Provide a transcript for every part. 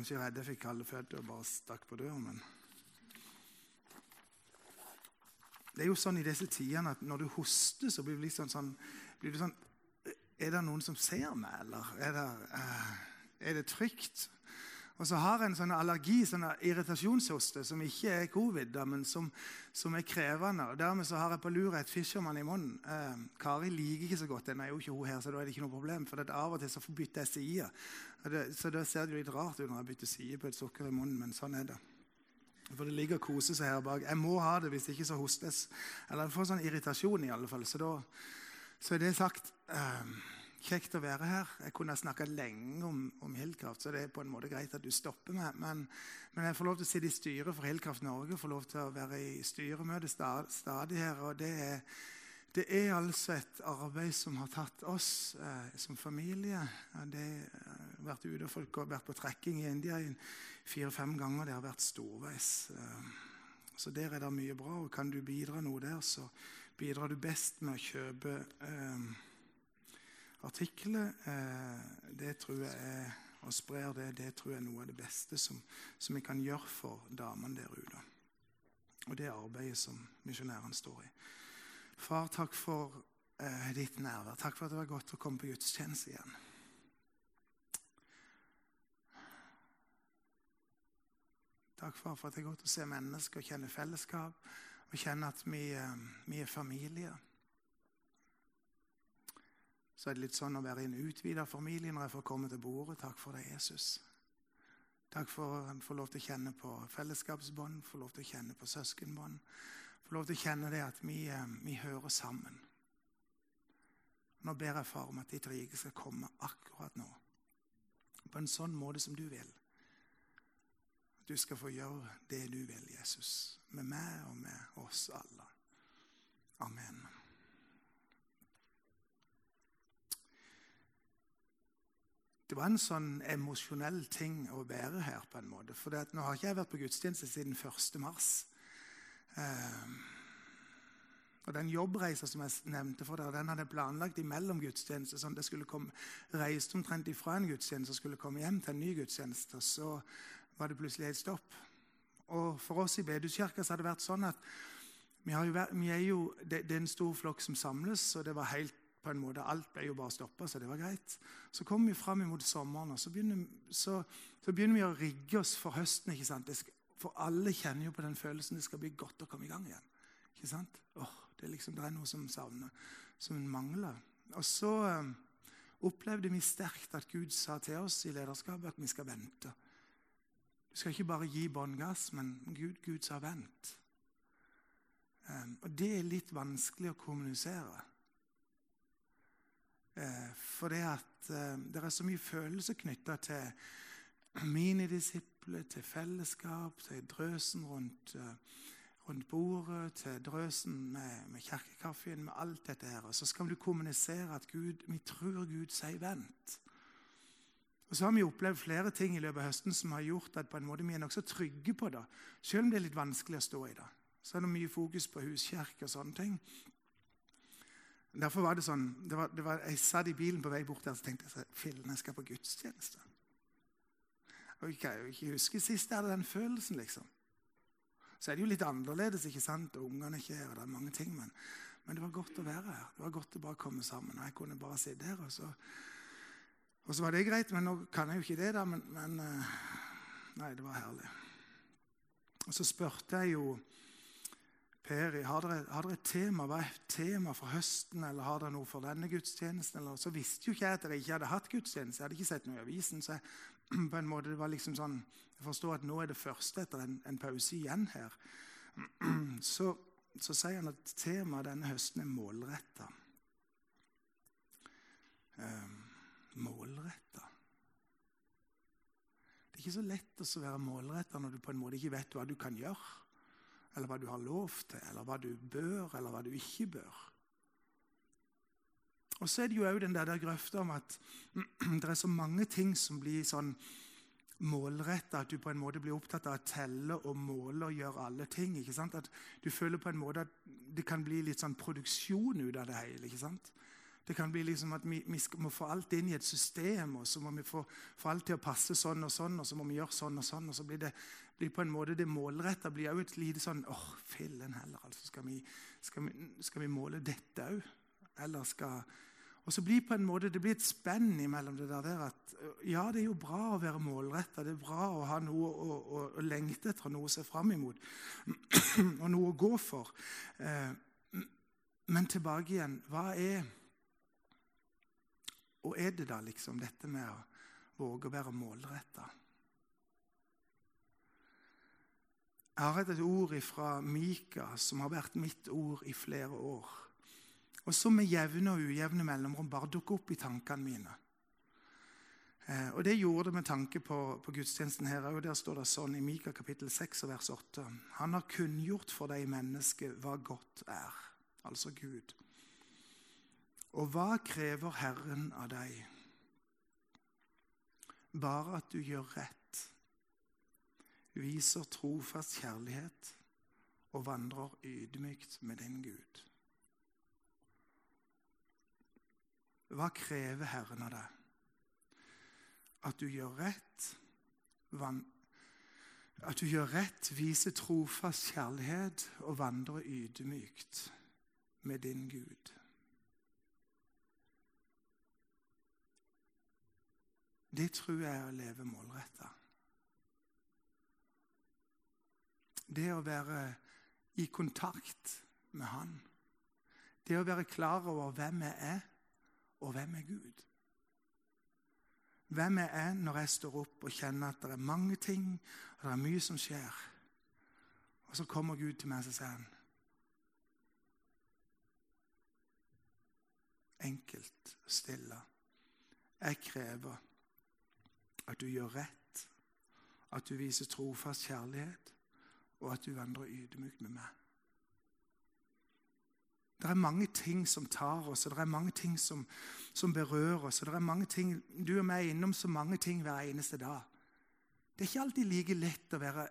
kanskje redde jeg fikk kalde føtter og bare stakk på døren. men... Det er jo sånn i disse tidene at når du hoster, så blir du litt sånn, sånn, blir du sånn Er det noen som ser meg, eller er det, uh, er det trygt? Og så har jeg en sånn allergi, sånn irritasjonshoste, som ikke er covid, da, men som, som, er krevende. Og Dermed så har jeg på lur et Fisherman i munnen. Eh, Kari liker ikke så godt den. er jo ikke hun her, så da er det ikke noe problem. For av og til så bytter jeg side. Så da ser det litt rart ut når jeg bytter side på et sukker i munnen, men sånn er det. For det ligger og koser seg her bak. Jeg må ha det, hvis ikke så hostes. Eller jeg får sånn irritasjon, i alle fall. Så da så er det sagt. Eh, Kjekt å være her. Jeg kunne snakka lenge om, om Hillkraft, så det er på en måte greit at du stopper meg. Men, men jeg får lov til å sitte i styret for Hildkraft Norge, får lov til å være i styremøte stadig her. og det er, det er altså et arbeid som har tatt oss eh, som familie. Det har eh, vært ute, og Folk har vært på trekking i India fire-fem ganger. Det har vært storveis. Eh, så der er det mye bra. og Kan du bidra noe der, så bidrar du best med å kjøpe eh, artikler. Eh, det tror jeg er, og sprer det, det tror jeg er noe av det beste som, som vi kan gjøre for damene der ute. Og det arbeidet som misjonærene står i. Far, takk for eh, ditt nærvær. Takk for at det var godt å komme på gudstjeneste igjen. Takk, far, for at det er godt å se mennesker og kjenne fellesskap og kjenne at vi, eh, vi er familie så er det litt sånn å være i en utvida familie når jeg får komme til bordet. Takk for det, Jesus. Takk for jeg får lov til å kjenne på fellesskapsbånd, får lov til å kjenne på søskenbånd. Får lov til å kjenne det at vi, eh, vi hører sammen. Nå ber jeg far om at ditt rike skal komme akkurat nå. På en sånn måte som du vil. At du skal få gjøre det du vil, Jesus. Med meg og med oss alle. Amen. det var en sånn emosjonell ting å være her. på en måte. For Nå har ikke jeg vært på gudstjeneste siden 1. mars. Eh, og Den jobbreisa som jeg nevnte for dere, den hadde jeg planlagt imellom gudstjenester. sånn det skulle komme, reiste omtrent ifra en gudstjeneste og skulle komme hjem til en ny gudstjeneste. Så var det plutselig helt stopp. Og For oss i Bedehuskirka har det vært sånn at vi, vært, vi er jo, det, det, er en stor flokk som samles, og det var helt på en måte, Alt ble jo bare stoppa, så det var greit. Så kommer vi fram mot sommeren, og så begynner, så, så begynner, vi å rigge oss for høsten. ikke sant? Skal, for alle kjenner jo på den følelsen det skal bli godt å komme i gang igjen. ikke sant? Åh, det, er liksom, det er noe som savner, som mangler. Og så um, opplevde vi sterkt at Gud sa til oss i lederskapet at vi skal vente. Du skal ikke bare gi bånn gass, men Gud, Gud sa vent. Um, og det er litt vanskelig å kommunisere. Uh, for det at uh, det er så mye følelser knytta til minidisipler, til fellesskap, til drøsen rundt, eh, rundt bordet, til drøsen med, med kirkekaffen, med alt dette her. Og så skal du kommunisere at Gud, vi tror Gud sier 'vent'. Og så har vi opplevd flere ting i løpet av høsten som har gjort at på en måte vi er nokså trygge på det. Selv om det er litt vanskelig å stå i det. Så er det mye fokus på huskirke og sånne ting. Derfor var det sånn, det var, det var, Jeg satt i bilen på vei bort der og tenkte jeg, fillen, jeg skal på gudstjeneste. Jeg kan jo ikke huske sist jeg hadde den følelsen. liksom. Så er det jo litt annerledes, ikke sant? og ungene er ikke her. og det er mange ting, men, men, det var godt å være her. Det var godt å bare komme sammen. Jeg kunne bare sitte her. Og så, og så var det greit, men nå kan jeg jo ikke det, da. Men, men eh, Nei, det var herlig. Og så spurte jeg jo Peri, har dere, har dere, et tema? Hva er tema for høsten? Eller har dere noe for denne gudstjenesten? Eller, så visste jo ikke jeg at dere ikke hadde hatt gudstjeneste. Jeg hadde ikke sett noe i avisen. så jeg, på en måte, det var liksom sånn, Jeg forstår at nå er det første etter en, en pause igjen her. Så, så sier han at temaet denne høsten er målretta. Um, ehm, målretta. Det er ikke så lett å være målretta når du på en måte ikke vet hva du kan gjøre eller hva du har lov til, eller hva du bør, eller hva du ikke bør. Og så er det jo òg den der, der grøfta om at det er så mange ting som blir sånn målretta, at du på en måte blir opptatt av å telle og måle og gjøre alle ting. ikke sant? At du føler på en måte at det kan bli litt sånn produksjon ut av det hele. ikke sant? Det kan bli liksom at vi, vi må få alt inn i et system, og så må vi få, få alt til å passe sånn og sånn, og så må vi gjøre sånn og sånn. og så blir det blir på en måte det målretta blir òg et lite sånn åh, oh, fillen heller. altså skal vi, skal, vi, skal vi, måle dette òg? Eller skal Og så blir på en måte, det blir et spenn imellom det der, at ja, det er jo bra å være målretta. Det er bra å ha noe å, å, å lengte etter, noe å se fram imot og noe å gå for. Eh, men tilbake igjen hva er Og er det da liksom dette med å våge å være målretta? Jeg har hatt et ord fra Mika som har vært mitt ord i flere år. Og som med jevne og ujevne mellomrom bare dukker opp i tankene mine. Eh, og Det gjorde det med tanke på, på gudstjenesten her òg. Der står det sånn i Mika kapittel 6 vers 8. Han har kunngjort for deg menneske hva godt er altså Gud. Og hva krever Herren av deg? Bare at du gjør rett, viser trofast kjærlighet og vandrer ydmykt med din Gud. Hva krever Herren av deg? At du gjør rett, at du gjør rett, viser trofast kjærlighet og vandrer ydmykt med din Gud. Det tror jeg er å leve målretta. Det å være i kontakt med Han. Det å være klar over hvem jeg er, og hvem er Gud. Hvem jeg er når jeg står opp og kjenner at det er mange ting og det er mye som skjer. Og så kommer Gud til meg og sier han, enkelt stille. Jeg krever at du gjør rett, at du viser trofast kjærlighet, og at du vandrer ydmykt med meg. Det er mange ting som tar oss, og det er mange ting som, som berører oss. og det er mange ting, Du og meg er innom så mange ting hver eneste dag. Det er ikke alltid like lett å være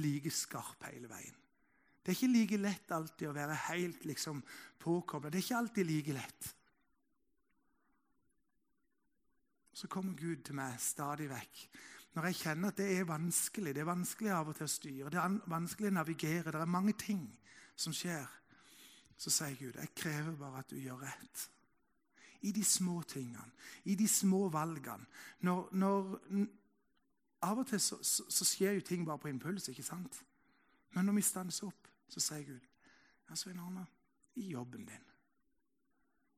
like skarp hele veien. Det er ikke like lett alltid å være helt liksom, påkobla. Det er ikke alltid like lett. Så kommer Gud til meg stadig vekk. Når jeg kjenner at det er vanskelig, det er vanskelig av og til å styre, det er vanskelig å navigere, det er mange ting som skjer, så sier Gud jeg krever bare at du gjør rett. I de små tingene, i de små valgene. Når, når, av og til så, så, så, skjer jo ting bare på impuls, ikke sant? Men når vi stanser opp, så sier Gud ja, Svein Arne, i jobben din,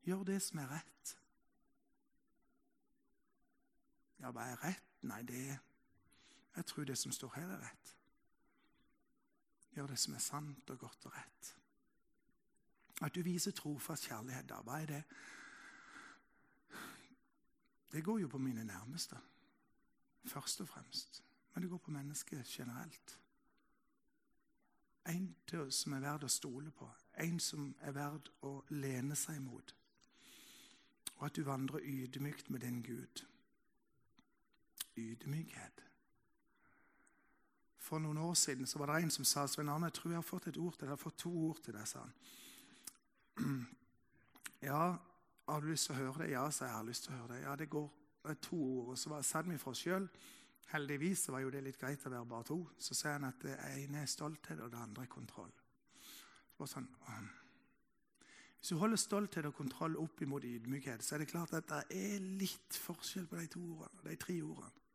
gjør det som er rett. Ja, hva er rett? Nei, det er Jeg tror det som står her, er rett. Gjør det som er sant og godt og rett. At du viser trofast kjærlighet, da, hva er det? Det går jo på mine nærmeste, først og fremst. Men det går på mennesket generelt. En som er verd å stole på, en som er verd å lene seg mot. Og at du vandrer ydmykt med din Gud. Ydmykhet. For noen år siden så var det en som sa Svein Arne, jeg tror jeg har fått et ord til deg. Jeg har fått to ord til deg, sa han. Ja, har du lyst til å høre det? Ja, sa jeg. har lyst til å høre det. Ja, det går det to ord. Og så var, satt vi for oss sjøl. Heldigvis var jo det litt greit å være bare to. Så sier han at det ene er stolthet, og det andre er kontroll. Så sånn, Hvis du holder stolthet og kontroll opp imot ydmykhet, så er det klart at det er litt forskjell på de, to ordene, de tre ordene.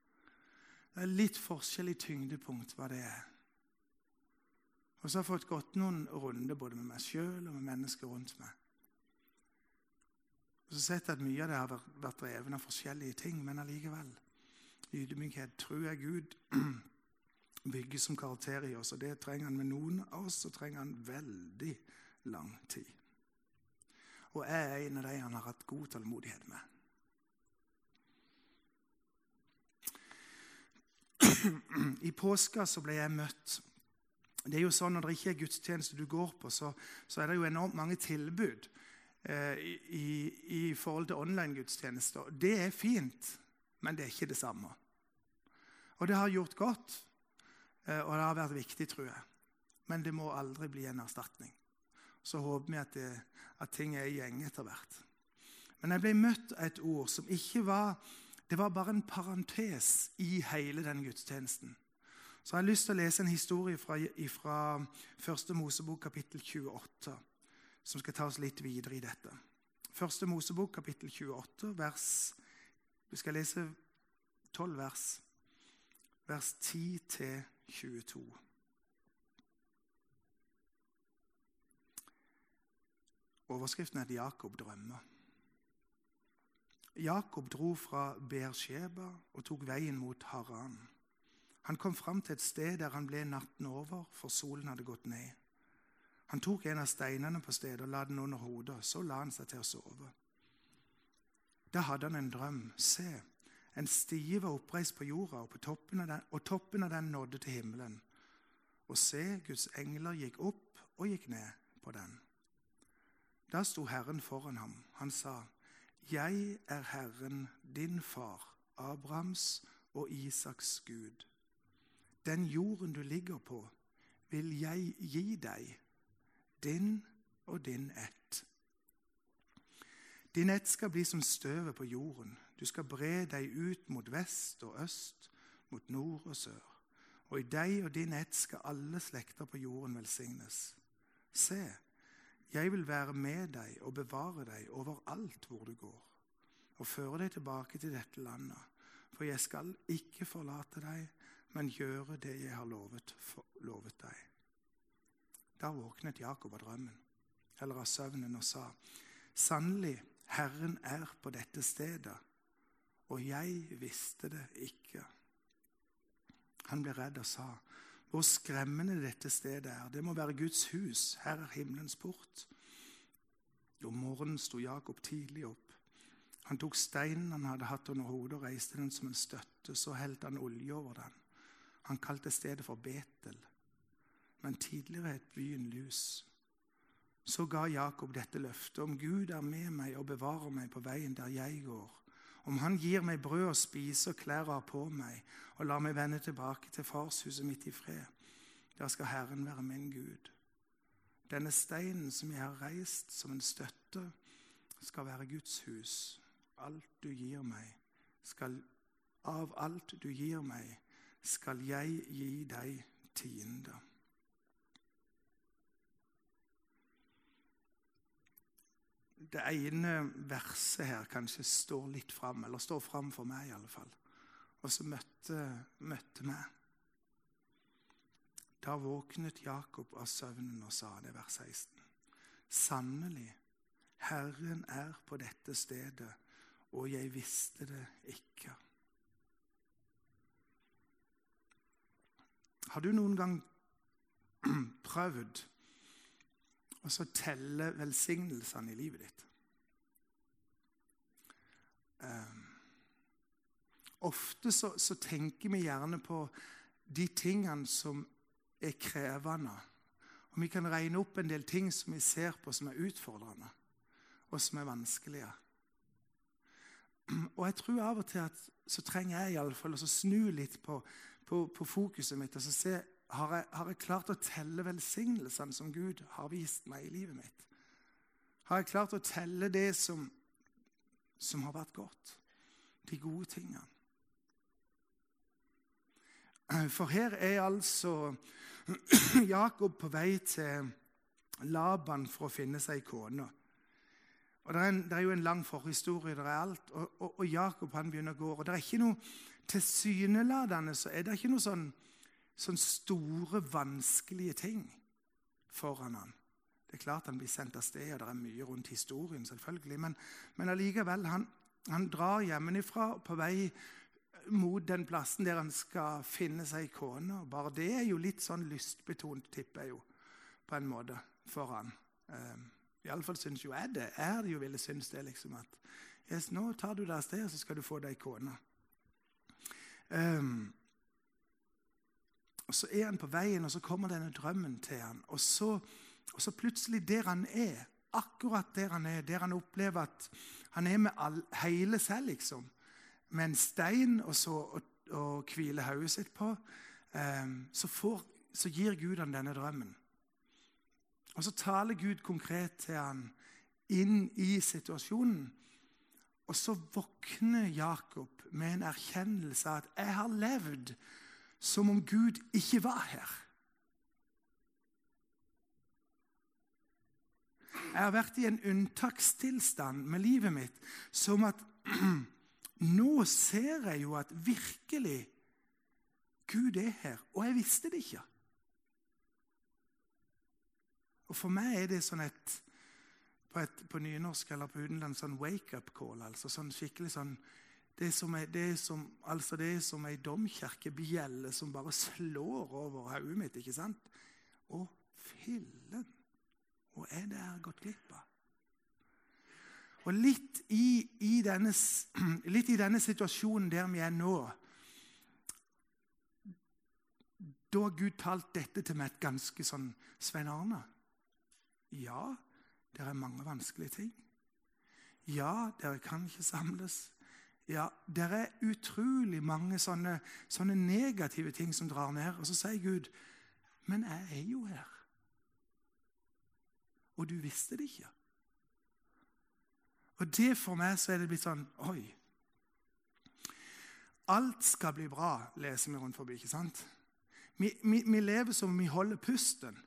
Det er litt forskjell i tyngdepunkt hva det er. Og så har jeg fått gått noen runder både med meg sjøl og med mennesker rundt meg. Og så har jeg sett at Mye av det har vært drevet av forskjellige ting, men allikevel ydmykhet tror jeg Gud bygger som karakter i oss. Og det trenger han med noen av oss, så trenger han veldig lang tid. Og jeg er en av de han har hatt god tålmodighet med. I påska så ble jeg møtt. Det er jo sånn Når det ikke er gudstjeneste du går på, så, så er det jo enormt mange tilbud eh, i, i, forhold til online-gudstjenester. Det er fint, men det er ikke det samme. Og det har gjort godt, eh, og det har vært viktig, tror jeg. Men det må aldri bli en erstatning. Så håper vi at, det, at ting er i gjeng etter hvert. Men jeg ble møtt av et ord som ikke var Det var bare en parentes i hele den gudstjenesten. Så jeg har lyst til å lese en historie fra, fra 1. Mosebok kapittel 28, som skal ta oss litt videre i dette. 1. Mosebok kapittel 28, vers Vi skal lese 12 vers. Vers 10 til 22. Overskriften er Jakob drømmer. Jakob dro fra Beersheba og tok veien mot Haran. Han kom fram til et sted der han ble natten over, for solen hadde gått ned. Han tok en av steinene på stedet og la den under hodet. Så la han seg til å sove. Da hadde han en drøm. Se, en stie var oppreist på jorda, og, på toppen den, og toppen av den nådde til himmelen. Og se, Guds engler gikk opp og gikk ned på den. Da sto Herren foran ham. Han sa, 'Jeg er Herren, din far, Abrahams og Isaks Gud.' 'Den jorden du ligger på, vil jeg gi deg, din og din ett.' Din ett skal bli som støvet på jorden. Du skal bre deg ut mot vest og øst, mot nord og sør. Og i deg og din ett skal alle slekter på jorden velsignes. Se, jeg vil være med deg og bevare deg overalt hvor du går, og føre deg tilbake til dette landet. For jeg skal ikke forlate deg, men gjøre det jeg har lovet, for, lovet deg. Da våknet Jakob av drømmen, eller av søvnen, og sa, Sannelig, Herren er på dette stedet, og jeg visste det ikke. Han ble redd og sa, hvor skremmende dette stedet er. Det må være Guds hus. Her er himmelens port. Om morgenen sto Jakob tidlig opp. Han tok steinen han hadde hatt under hodet, og reiste den som en støtte. Så helte han olje over den. Han kalte stedet for Betel, men tidligere het byen Lus. Så ga Jakob dette løftet. Om Gud er med meg og bevarer meg på veien der jeg går, om han gir meg brød å spise og klær å ha på meg, og lar meg vende tilbake til farshuset mitt i fred, da skal Herren være min Gud. Denne steinen som jeg har reist som en støtte, skal være Guds hus. Alt du gir meg, skal, av alt du gir meg, skal jeg gi deg tiende. Det ene verset her kanskje står litt fram, eller står fram for meg i alle fall. Og så møtte, møtte meg. Da våknet Jakob av søvnen og sa det, er vers 16. Sannelig, Herren er på dette stedet, og jeg visste det ikke. Har du noen gang prøvd og så telle velsignelsene i livet ditt. Um, ofte så, så, tenker vi gjerne på de tingene som er krevende. Og vi kan regne opp en del ting som vi ser på som er utfordrende, og som er vanskelige. Og jeg tror av og til at så trenger jeg i alle fall å snu litt på, på, på fokuset mitt og så se har jeg, har jeg, klart å telle velsignelsene som Gud har vist meg i livet mitt? Har jeg klart å telle det som, som har vært godt? De gode tingene? For her er altså Jakob på vei til Laban for å finne seg kone. Og det er, en, det er, jo en lang forhistorie. det er alt, og, og, og Jakob han begynner å gå. og det er ikke noe Tilsynelatende så er det ikke noe sånn sånne store, vanskelige ting foran han. Det er klart han blir sendt av sted, og det er mye rundt historien, selvfølgelig. Men, men allikevel, han, han drar hjemmefra på vei mot den plassen der han skal finne seg kone. Bare det er jo litt sånn lystbetont, tipper jeg jo, på en måte, for han. Um, Iallfall syns jo jeg det. Er det jo ville synes det, liksom at yes, Nå tar du deg av sted, og så skal du få deg kone. Um, og Så er han på veien, og så kommer denne drømmen til han. Og så, og så plutselig, der han er, akkurat der han er, der han opplever at han er med all, hele seg, liksom, med en stein og så og, hvile hodet sitt på, um, så, får, så gir Gud han denne drømmen. Og så taler Gud konkret til han inn i situasjonen. Og så våkner Jakob med en erkjennelse av at 'jeg har levd som om Gud ikke var her'. Jeg har vært i en unntakstilstand med livet mitt, som at nå ser jeg jo at virkelig Gud er her, og jeg visste det ikke. Og For meg er det sånn et på, et, på nynorsk eller på utenlandsk sånn wake-up call. altså sånn skikkelig sånn, Det er det som, altså det er som ei domkirkebjelle som bare slår over hodet mitt. ikke sant? Å, fillen! Og er det jeg har gått glipp av? Og litt i, i, denne, litt i denne situasjonen der vi er nå Da har Gud talt dette til meg et ganske sånn Svein Arne. Ja, det er mange vanskelige ting. Ja, dere kan ikke samles. Ja, det er utrolig mange sånne, sånne, negative ting som drar ned. Og så sier Gud, 'Men jeg er jo her.' Og du visste det ikke. Og det for meg så er det blitt sånn Oi. Alt skal bli bra, leser vi rundt forbi. ikke sant? Vi, vi, vi lever som om vi holder pusten.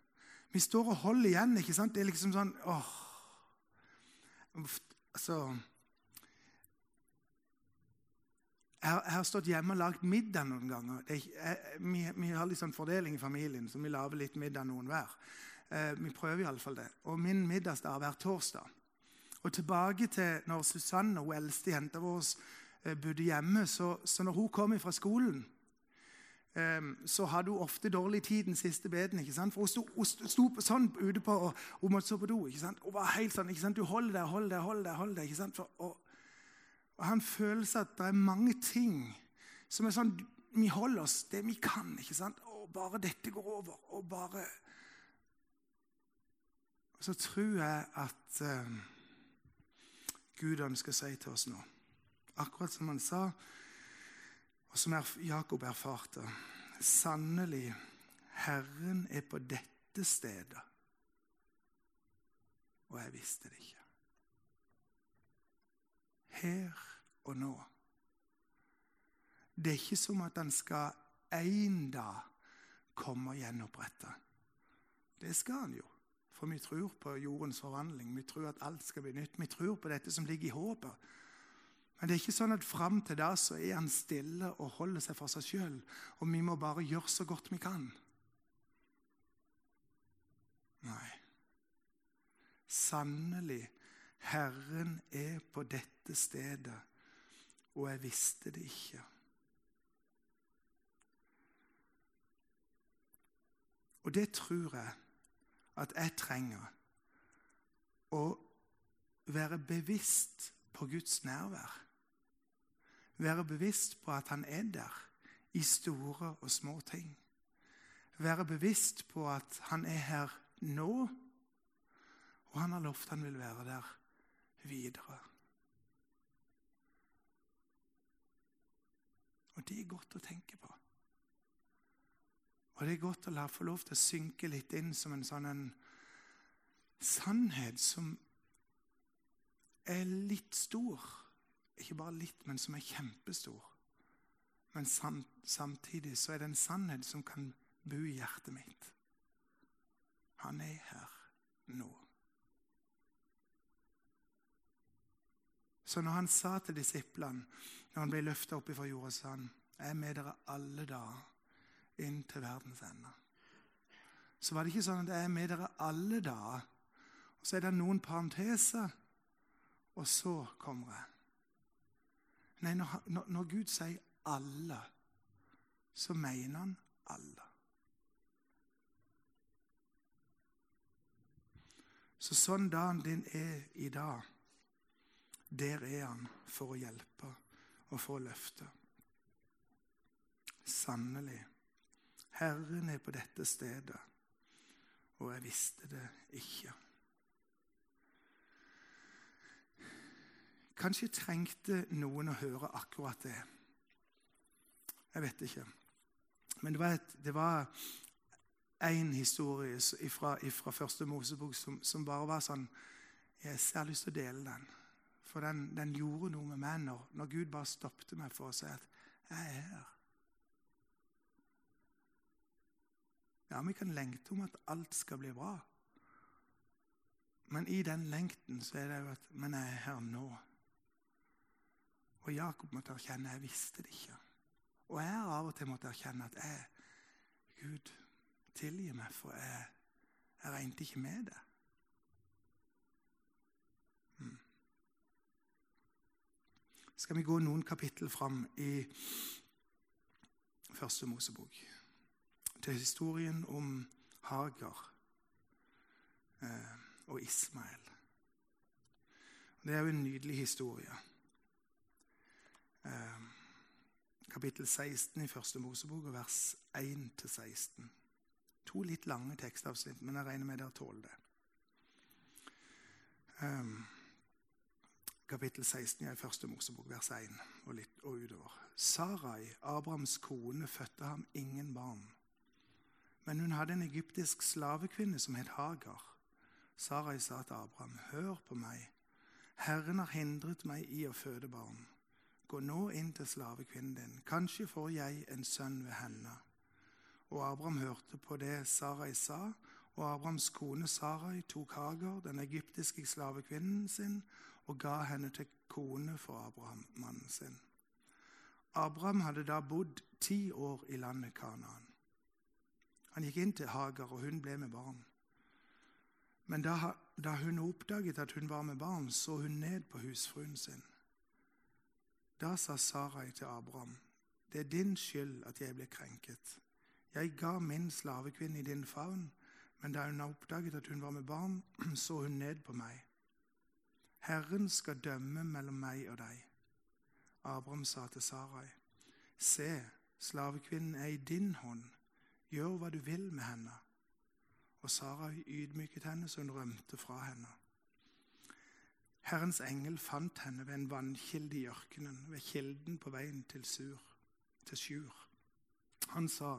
Vi står og holder igjen. ikke sant? Det er liksom sånn åh. Altså jeg, har stått hjemme og lagd middag noen ganger. Er, jeg, vi, vi, har litt sånn fordeling i familien, så vi lager litt middag noen hver. Eh, vi prøver iallfall det. Og min middagsdag vært torsdag. Og tilbake til når Susanne, hun eldste jenta vår, eh, bodde hjemme. Så, så når hun kom fra skolen Ehm, så hadde hun ofte dårlig tid den siste beden. ikke sant? For Hun sto, hun sto sånn ute på, og hun måtte stå på do. ikke sant? Hun var helt sånn, ikke sant? Du holder deg, holder deg, holder deg. holder deg, ikke sant? For, og, og Han føler at det er mange ting som er sånn Vi holder oss det vi kan. ikke sant? Og bare dette går over. Og bare Så tror jeg at uh, Gud ønsker å si til oss nå, akkurat som han sa og som Jakob erfarte Sannelig, Herren er på dette stedet. Og jeg visste det ikke. Her og nå. Det er ikke som at han skal en dag komme og gjenopprette. Det skal han jo. For vi tror på jordens forvandling. Vi tror at alt skal bli nytt. Vi tror på dette som ligger i håpet. Men det er ikke sånn at fram til da så er han stille og holder seg for seg sjøl. Og vi må bare gjøre så godt vi kan. Nei. Sannelig, Herren er på dette stedet, og jeg visste det ikke. Og det tror jeg at jeg trenger. Å være bevisst på Guds nærvær. Være bevisst på at han er der i store og små ting. Være bevisst på at han er her nå, og han har lovt han vil være der videre. Og det er godt å tenke på. Og det er godt å få lov til å synke litt inn som en sånn en sannhet som er litt stor ikke bare litt, men som er kjempestor. Men samtidig så er det en sannhet som kan bo i hjertet mitt. Han er her nå. Så når han sa til disiplene, når han ble løfta opp fra jorda, sa han, 'Jeg er med dere alle dager inn til verdens ende'. Så var det ikke sånn at 'jeg er med dere alle dager', og så er det noen parenteser, og så kommer jeg. Nei, når, når, når Gud sier 'alle', så mener han alle. Så sånn dagen din er i dag, der er han for å hjelpe og for å løfte. Sannelig, Herren er på dette stedet, og jeg visste det ikke. Kanskje trengte noen å høre akkurat det. Jeg vet ikke. Men det var, et, det var en historie fra første Mosebok som, som, bare var sånn Jeg har lyst til å dele den. For den, den gjorde noe med meg når, når Gud bare stoppet meg for å si at 'jeg er her'. Ja, vi kan lengte om at alt skal bli bra. Men i den lengten så er det jo at Men jeg er her nå. Og Jakob måtte erkjenne jeg visste det ikke. Og jeg har av og til måttet erkjenne at jeg, Gud, tilgi meg, for jeg, jeg regnet ikke med det. Skal vi gå noen kapittel fram i Første Mosebok, til historien om Hagar eh, og Ismael. Det er jo en nydelig historie. Eh, kapittel 16 i Første Mosebok, vers 1-16. To litt lange tekstavsnitt, men jeg regner med dere tåler det. Um, kapittel 16 i Første Mosebok, vers 1 og, litt, og utover. Sarai, Abrahams kone, fødte ham ingen barn. Men hun hadde en egyptisk slavekvinne som het Hagar. Sarai sa til Abraham, hør på meg. Herren har hindret meg i å føde barn. Gå nå inn til slavekvinnen din. Kanskje får jeg en sønn ved henne. Og Abraham hørte på det Sarai sa, og Abrahams kone Sarai tok Hagar, den egyptiske slavekvinnen sin, og ga henne til kone for Abraham, mannen sin. Abraham hadde da bodd ti år i landet Kanaan. Han gikk inn til Hagar, og hun ble med barn. Men da, da hun oppdaget at hun var med barn, så hun ned på husfruen sin. Da sa Sarai til Abraham, det er din skyld at jeg ble krenket. Jeg ga min slavekvinne i din favn, men da hun oppdaget at hun var med barn, så hun ned på meg. Herren skal dømme mellom meg og deg. Abraham sa til Sarai, se, slavekvinnen er i din hånd, gjør hva du vil med henne. Og Sarai ydmyket henne så hun rømte fra henne. Herrens engel fant henne ved en vannkilde i ørkenen, ved kilden på veien til, sur, til Sjur. Han sa,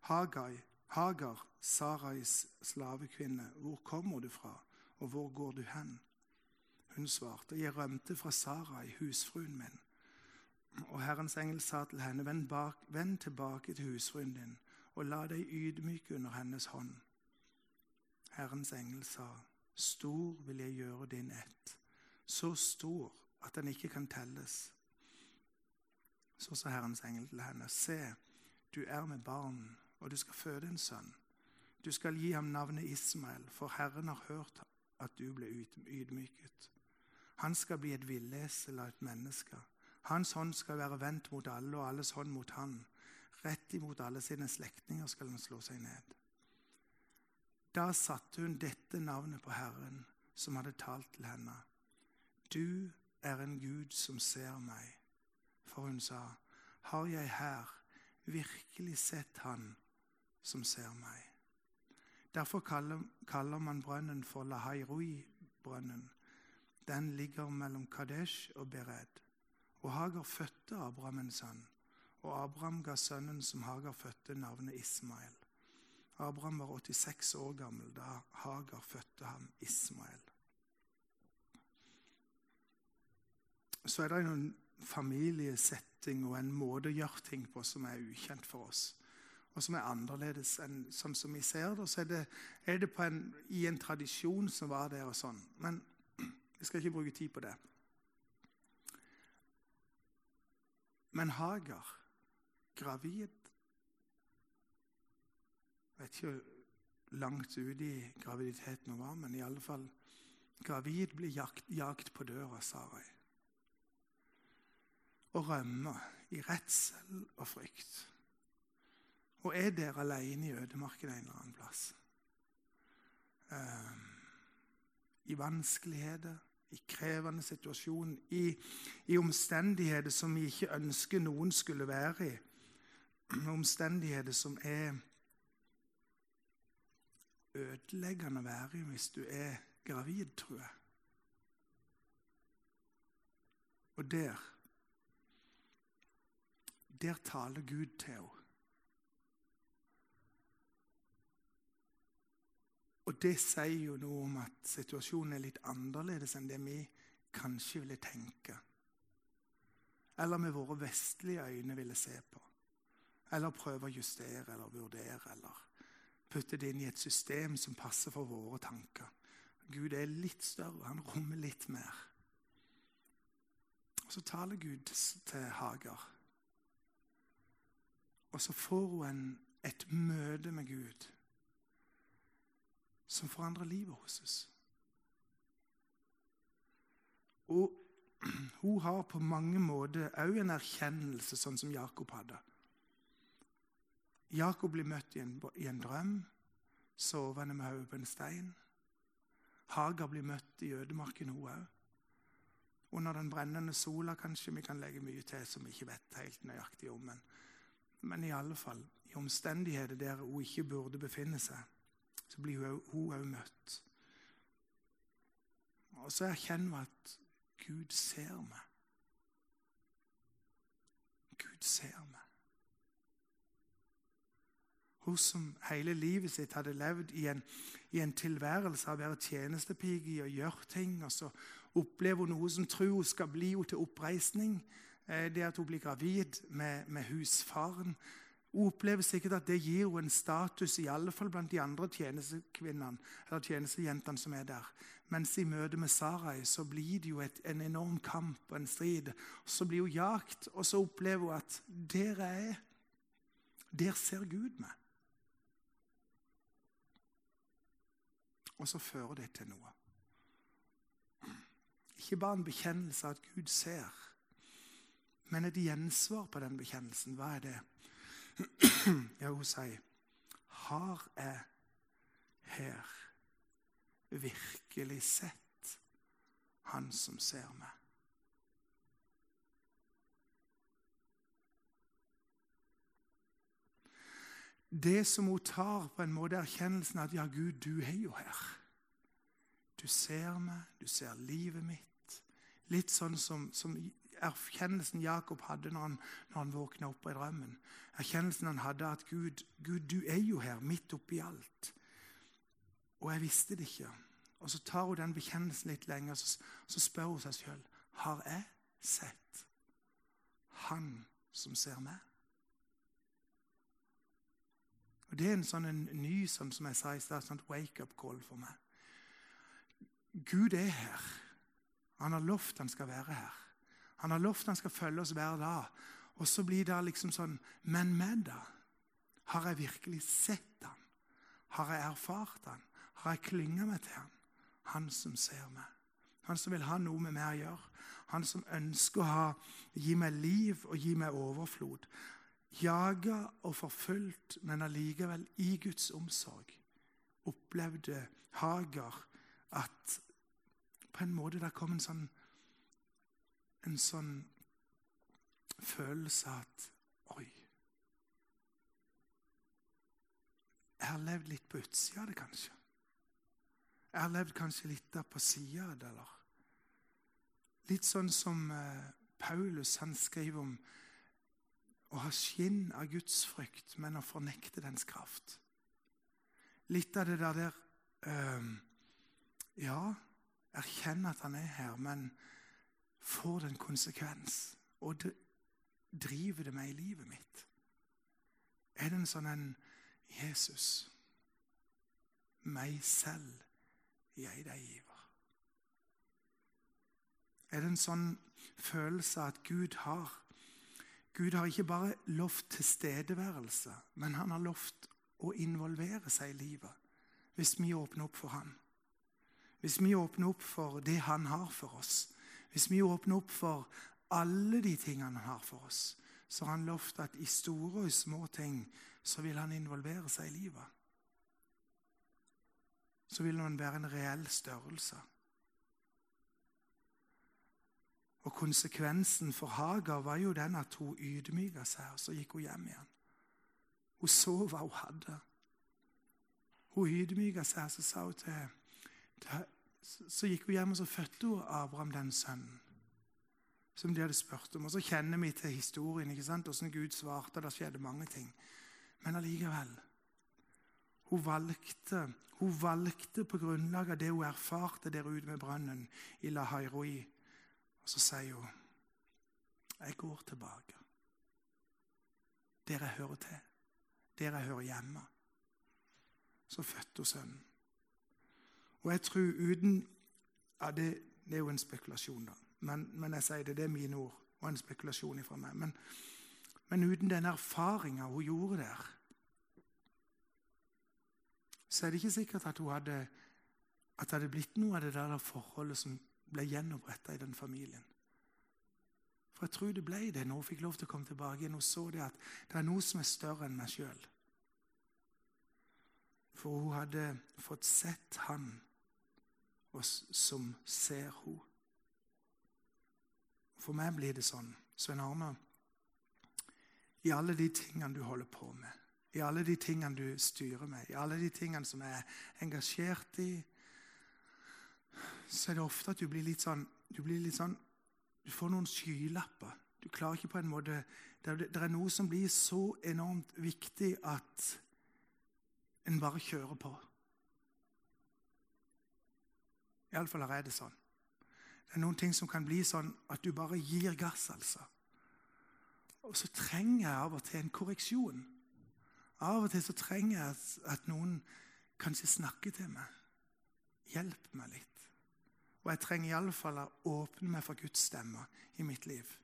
Hagai, Hagar, Sarais slavekvinne, hvor kommer du fra, og hvor går du hen? Hun svarte, jeg rømte fra Sarai, husfruen min. Og Herrens engel sa til henne, vend, bak, vend tilbake til husfruen din, og la deg ydmyke under hennes hånd. Herrens engel sa, stor vil jeg gjøre din ett så stor at den ikke kan telles. Så sa Herrens engel til henne, se, du er med barn, og du skal føde en sønn. Du skal gi ham navnet Ismael, for Herren har hørt at du ble ydmyket. Han skal bli et villesel av et menneske. Hans hånd skal være vendt mot alle, og alles hånd mot han. Rett imot alle sine slektninger skal han slå seg ned. Da satte hun dette navnet på Herren, som hadde talt til henne. Du er en Gud som ser meg. For hun sa, Har jeg her virkelig sett Han som ser meg? Derfor kaller, kaller man brønnen for Lahairoi-brønnen. Den ligger mellom Kadesh og Bered. Og Hagar fødte Abraham en sønn. Og Abraham ga sønnen som Hagar fødte, navnet Ismael. Abraham var 86 år gammel da Hagar fødte ham Ismael. så er det en familiesetting og en måte å gjøre ting på som er ukjent for oss. Og som er annerledes enn sånn som vi ser det. Så er det, er det en, i en tradisjon som var der og sånn. Men vi skal ikke bruke tid på det. Men Hagar, gravid Jeg vet ikke hvor langt ute i graviditeten hun var, men i alle fall Gravid blir jagt, jagt på døra, Sarai og rømmer i redsel og frykt. Og er der alene i ødemarken en eller annen plass. Um, I vanskeligheter, i krevende situasjoner, i, i, omstendigheter som vi ikke ønsker noen skulle være i. Omstendigheter som er ødeleggende å være i hvis du er gravid, tror jeg. Og der der taler Gud til henne. Og det sier jo noe om at situasjonen er litt annerledes enn det vi kanskje ville tenke. Eller med våre vestlige øyne ville se på. Eller prøve å justere eller vurdere eller putte det inn i et system som passer for våre tanker. Gud er litt større, han rommer litt mer. Og Så taler Gud til Hagar. Og så får hun et møte med Gud som forandrer livet hennes. Og hun har på mange måter òg en erkjennelse, sånn som Jakob hadde. Jakob blir møtt i en, i en drøm, sovende med hodet på en stein. Hagar blir møtt i ødemarken, hun òg. Under den brennende sola, kanskje. Vi kan legge mye til som vi ikke vet helt nøyaktig om. Men, men i alle fall, i omstendigheter der hun ikke burde befinne seg, så blir hun òg møtt. Og så erkjenner hun at Gud ser meg. Gud ser meg. Hun som hele livet sitt hadde levd i en, i en tilværelse av å være tjenestepike og gjøre ting. Og så opplever hun noe som tror hun skal bli henne til oppreisning. Eh, det at hun blir gravid med, med husfaren. Hun opplever sikkert at det gir henne en status, i alle fall blant de andre tjenestekvinnene eller tjenestejentene som er der. Mens i møte med Sarai så blir det jo et, en enorm kamp og en strid. Så blir hun jakt, og så opplever hun at der jeg er, der ser Gud meg. Og så fører det til noe. Ikke bare en bekjennelse av at Gud ser, men et gjensvar på den bekjennelsen. Hva er det? Ja, hun sier Har jeg her virkelig sett Han som ser meg? Det som hun tar, på en måte erkjennelsen av at ja, Gud, du er jo her. Du ser meg, du ser livet mitt. Litt sånn som, som erkjennelsen Jakob hadde når han, når han våkna opp i drømmen. Erkjennelsen han hadde at Gud, Gud, du er jo her, midt oppi alt. Og jeg visste det ikke. Og så tar hun den bekjennelsen litt lenger så, så spør hun seg sjøl har jeg sett Han som ser meg. Og Det er en sånn en ny sånn som jeg sa i stad, sånn wake-up call for meg. Gud er her. Han har lovt han skal være her. Han har lovt han skal følge oss hver dag. Og så blir det liksom sånn Men med da? Har jeg virkelig sett han? Har jeg erfart han? Har jeg klynga meg til han? Han som ser meg. Han som vil ha noe med meg å gjøre. Han som ønsker å ha, gi meg liv og gi meg overflod jaga og forfulgt, men allikevel i Guds omsorg opplevde Hagar at på en måte det kom en sånn, en sånn følelse at Oi. Jeg har levd litt på utsida av det, kanskje. Jeg har levd kanskje litt der på sida av det, eller Litt sånn som eh, Paulus han skriver om å ha skinn av Guds frykt, men å fornekte dens kraft. Litt av det der, der øh, Ja, erkjenne at han er her, men får det en konsekvens? Og det, driver det meg i livet mitt? Er det en sånn en Jesus, meg selv jeg deg giver? Er det en sånn følelse at Gud har Gud har ikke bare lovt tilstedeværelse, men han har lovt å involvere seg i livet hvis vi åpner opp for han. Hvis vi åpner opp for det han har for oss, hvis vi åpner opp for alle de tingene han har for oss, så har han lovt at i store og små ting så vil han involvere seg i livet. Så vil han være en reell størrelse. Og Konsekvensen for Hagar var jo den at hun ydmyka seg, og så gikk hun hjem igjen. Hun så hva hun hadde. Hun ydmyka seg, så sa hun til, til Så gikk hun hjem og så fødte hun Abraham den sønnen som de hadde spurt om. Og Så kjenner vi til historien, ikke sant? hvordan Gud svarte. Det skjedde mange ting. Men allikevel Hun valgte, hun valgte på grunnlag av det hun erfarte der ute med brønnen i Lahairoi Og så sier hun, 'Jeg går tilbake.' Der jeg hører til. Der jeg hører hjemme. Så fødte hun sønnen. Og jeg tror uten ja, det, det, er jo en spekulasjon, da. Men, men, jeg sier det, det er mine ord og en spekulasjon fra meg. Men, men uten den erfaringa hun gjorde der, så er det ikke sikkert at hadde, at det hadde blitt noe av det der forholdet som ble gjenoppretta i den familien. For jeg tror det ble det når hun fikk lov til å komme tilbake igjen. Hun så det at det er noe som er større enn meg sjøl. For hun hadde fått sett han som ser henne. For meg blir det sånn, Svein Arne, i alle de tingene du holder på med, i alle de tingene du styrer med, i alle de tingene som jeg er engasjert i, så er det ofte at du blir litt sånn Du, blir litt sånn, du får noen skylapper. Du klarer ikke på en måte det, det er noe som blir så enormt viktig at en bare kjører på. Iallfall er det sånn. Det er noen ting som kan bli sånn at du bare gir gass, altså. Og så trenger jeg av og til en korreksjon. Av og til så trenger jeg at, at noen kanskje snakker til meg. Hjelp meg litt. Og jeg trenger iallfall å åpne meg for Guds stemme i mitt liv.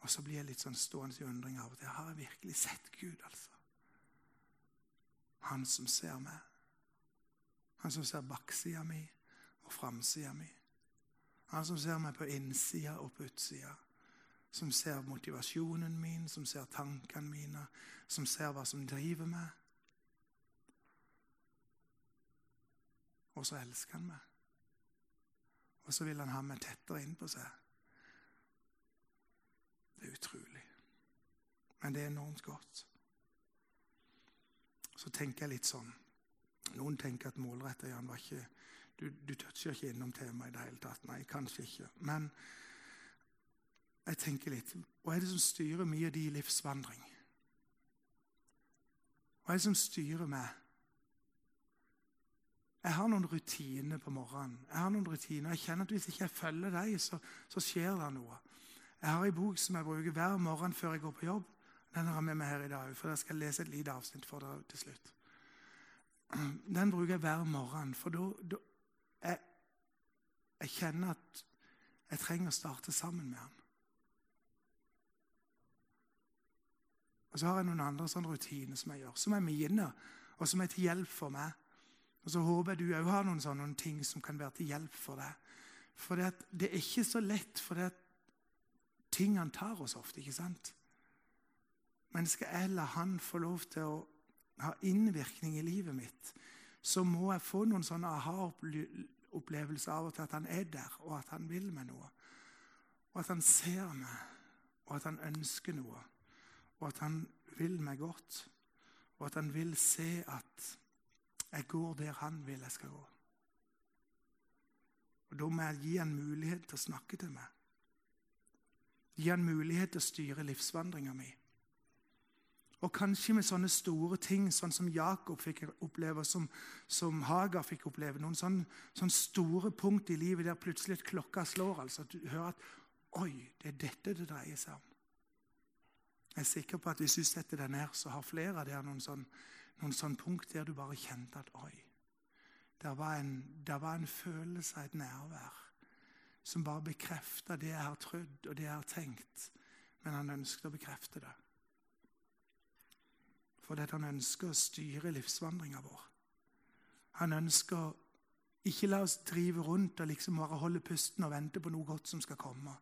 Og så blir jeg litt sånn stående i undring av og til. Har jeg virkelig sett Gud, altså? Han som ser meg. Han som ser baksida mi og framsida mi. Han som ser meg på innsida og på utsida. Som ser motivasjonen min, som ser tankene mine, som ser hva som driver meg. Og så elsker han meg. Og så vil han ha meg tettere inn på seg. Det er utrolig. Men det er enormt godt. Så tenker jeg litt sånn Noen tenker at målretta Jan var ikke Du, du toucher ikke innom temaet i det hele tatt. Nei, kanskje ikke. Men jeg tenker litt Hva er det som styrer mye av de livsvandring? Hva er det som styrer meg? Jeg har noen rutiner på morgenen. Jeg har noen rutiner. Jeg kjenner at Hvis ikke jeg følger dem, så, så, skjer det noe. Jeg har en bok som jeg bruker hver morgen før jeg går på jobb. Den har jeg med meg her i dag, for jeg skal lese et lite avsnitt for dere til slutt. Den bruker jeg hver morgen, for da jeg, jeg kjenner at jeg trenger å starte sammen med ham. Og så har jeg noen andre sånne rutiner som jeg gjør, som er mine, og som er til hjelp for meg. Og så håper jeg du òg har noen sånne ting som kan være til hjelp for deg. For det, det er ikke så lett, for det tingene tar oss ofte, ikke sant? Men skal jeg la han få lov til å ha innvirkning i livet mitt, så må jeg få noen sånne aha-opplevelser av og til at han er der, og at han vil meg noe. Og at han ser meg, og at han ønsker noe. Og at han vil meg godt. Og at han vil se at jeg går der han vil jeg skal gå. Og Da må jeg gi han mulighet til å snakke til meg. Gi han mulighet til å styre livsvandringa mi. Og kanskje med sånne store ting, sånn som Jakob fikk oppleve, som, som Hagar fikk oppleve. Noen sånne, sånne, store punkt i livet der plutselig klokka slår. altså Du hører at Oi, det er dette det dreier seg om. Jeg er sikker på at hvis du setter deg ned, så har flere av dere noen sånn noen sånne punkt der du bare kjente at oi, det var en, der var en følelse av et nærvær som bare bekrefta det jeg har trodd og det jeg har tenkt. Men han ønsket å bekrefte det. Fordi han ønsker å styre livsvandringa vår. Han ønsker ikke la oss drive rundt og liksom bare holde pusten og vente på noe godt som skal komme.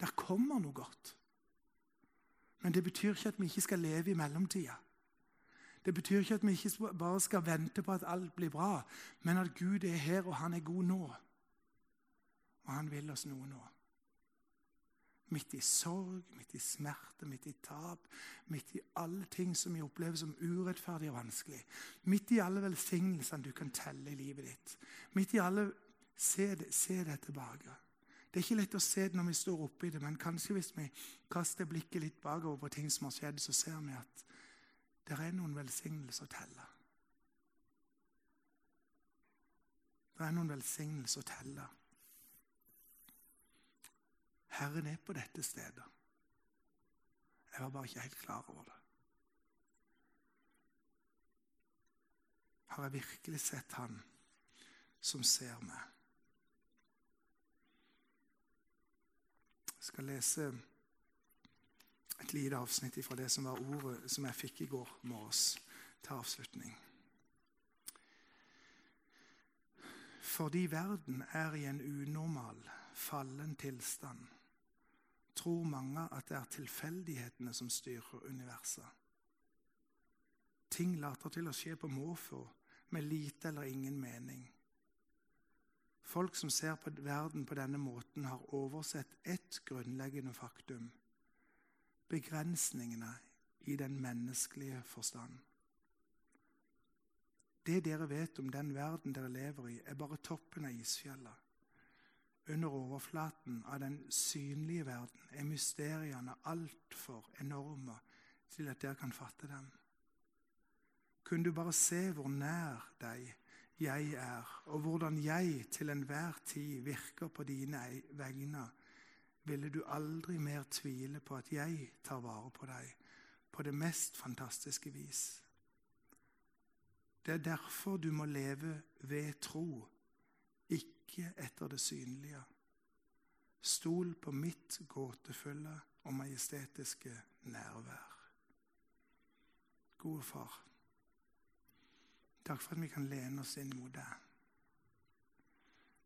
Der kommer noe godt. Men det betyr ikke at vi ikke skal leve i mellomtida. Det betyr ikke at vi ikke bare skal vente på at alt blir bra, men at Gud er her, og han er god nå. Og han vil oss noe nå. Midt i sorg, midt i smerte, midt i tap, midt i alle ting som vi opplever som urettferdig og vanskelig. Midt i alle velsignelsene du kan telle i livet ditt. Midt i alle Se det, se det tilbake. Det er ikke lett å se det når vi står oppi det, men kanskje hvis vi kaster blikket litt bakover på ting som har skjedd, så ser vi at det er noen velsignelser å telle. Det er noen velsignelser å telle. Herren er på dette stedet. Jeg var bare ikke helt klar over det. Har jeg virkelig sett Han som ser meg? Jeg skal lese et lite avsnitt fra det som var ordet som jeg fikk i går morges til avslutning. Fordi verden er i en unormal, fallen tilstand, tror mange at det er tilfeldighetene som styrer universet. Ting later til å skje på måfå, med lite eller ingen mening. Folk som ser på verden på denne måten, har oversett ett grunnleggende faktum begrensningene i den menneskelige forstand. Det dere vet om den verden dere lever i, er bare toppen av isfjellet. Under overflaten av den synlige verden er mysteriene altfor enorme til at dere kan fatte dem. Kunne du bare se hvor nær deg jeg er, og hvordan jeg til enhver tid virker på dine vegne, ville du aldri mer tvile på at jeg tar vare på deg på det mest fantastiske vis. Det er derfor du må leve ved tro, ikke etter det synlige. Stol på mitt gåtefulle og majestetiske nærvær. Gode far, takk for at vi kan lene oss inn mot deg.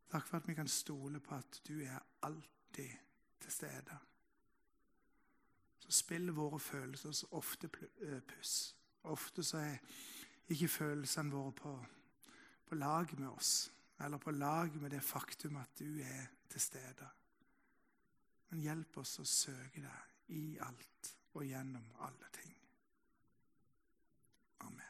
Takk for at vi kan stole på at du er alltid til stede. Så spiller våre følelser så ofte eh, puss. Ofte så er ikke følelsene våre på, på lag med oss, eller på lag med det faktum at du er til stede. Men hjelp oss å søke deg i alt og gjennom alle ting. Amen.